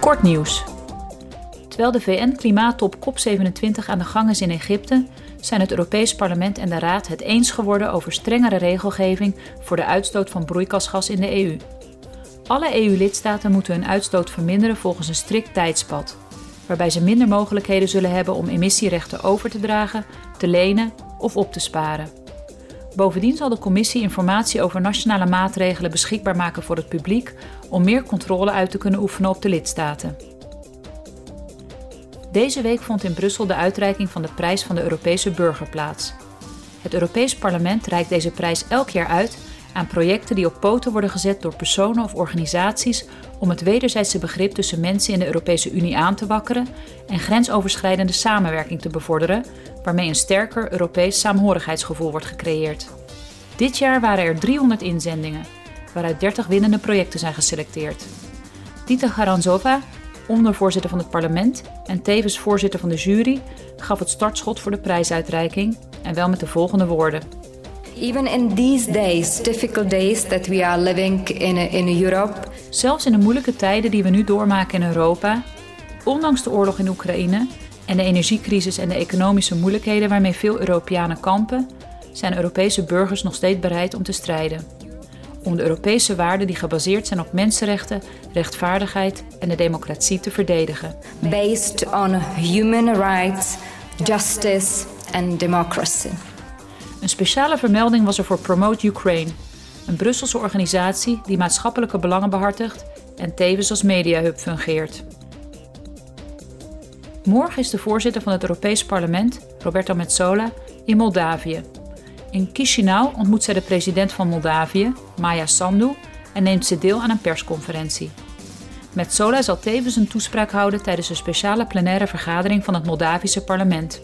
Kort nieuws. Terwijl de VN-klimaattop COP27 aan de gang is in Egypte, zijn het Europees Parlement en de Raad het eens geworden over strengere regelgeving voor de uitstoot van broeikasgas in de EU. Alle EU-lidstaten moeten hun uitstoot verminderen volgens een strikt tijdspad, waarbij ze minder mogelijkheden zullen hebben om emissierechten over te dragen, te lenen of op te sparen. Bovendien zal de Commissie informatie over nationale maatregelen beschikbaar maken voor het publiek om meer controle uit te kunnen oefenen op de lidstaten. Deze week vond in Brussel de uitreiking van de prijs van de Europese burger plaats. Het Europees Parlement reikt deze prijs elk jaar uit aan projecten die op poten worden gezet door personen of organisaties om het wederzijdse begrip tussen mensen in de Europese Unie aan te wakkeren en grensoverschrijdende samenwerking te bevorderen, waarmee een sterker Europees saamhorigheidsgevoel wordt gecreëerd. Dit jaar waren er 300 inzendingen, waaruit 30 winnende projecten zijn geselecteerd. Tita Garanzova, ondervoorzitter van het parlement en tevens voorzitter van de jury, gaf het startschot voor de prijsuitreiking en wel met de volgende woorden. Even in these days, difficult days that we are living in, in Europe. Zelfs in de moeilijke tijden die we nu doormaken in Europa, ondanks de oorlog in Oekraïne en de energiecrisis en de economische moeilijkheden waarmee veel Europeanen kampen, zijn Europese burgers nog steeds bereid om te strijden. Om de Europese waarden die gebaseerd zijn op mensenrechten, rechtvaardigheid en de democratie te verdedigen. Based on human rights, justice and democracy. Een speciale vermelding was er voor Promote Ukraine, een Brusselse organisatie die maatschappelijke belangen behartigt en tevens als mediahub fungeert. Morgen is de voorzitter van het Europees Parlement, Roberta Metsola, in Moldavië. In Chisinau ontmoet zij de president van Moldavië, Maya Sandu, en neemt ze deel aan een persconferentie. Metsola zal tevens een toespraak houden tijdens een speciale plenaire vergadering van het Moldavische parlement.